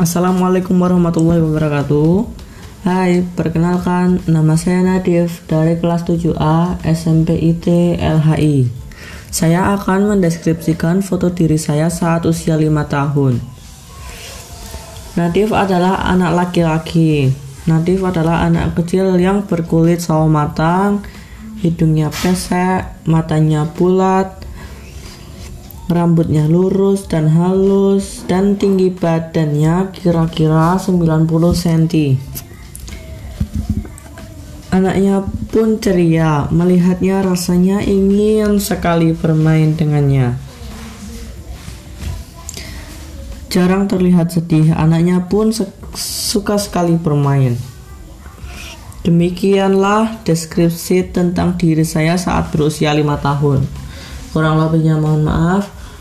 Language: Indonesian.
Assalamualaikum warahmatullahi wabarakatuh. Hai, perkenalkan nama saya Nadif dari kelas 7A SMP IT LHI Saya akan mendeskripsikan foto diri saya saat usia 5 tahun. Nadif adalah anak laki-laki. Nadif adalah anak kecil yang berkulit sawo matang Hidungnya pesek, matanya bulat, rambutnya lurus dan halus dan tinggi badannya kira-kira 90 cm. Anaknya pun ceria, melihatnya rasanya ingin sekali bermain dengannya. Jarang terlihat sedih, anaknya pun suka sekali bermain. Demikianlah deskripsi tentang diri saya saat berusia lima tahun. Kurang lebihnya mohon maaf.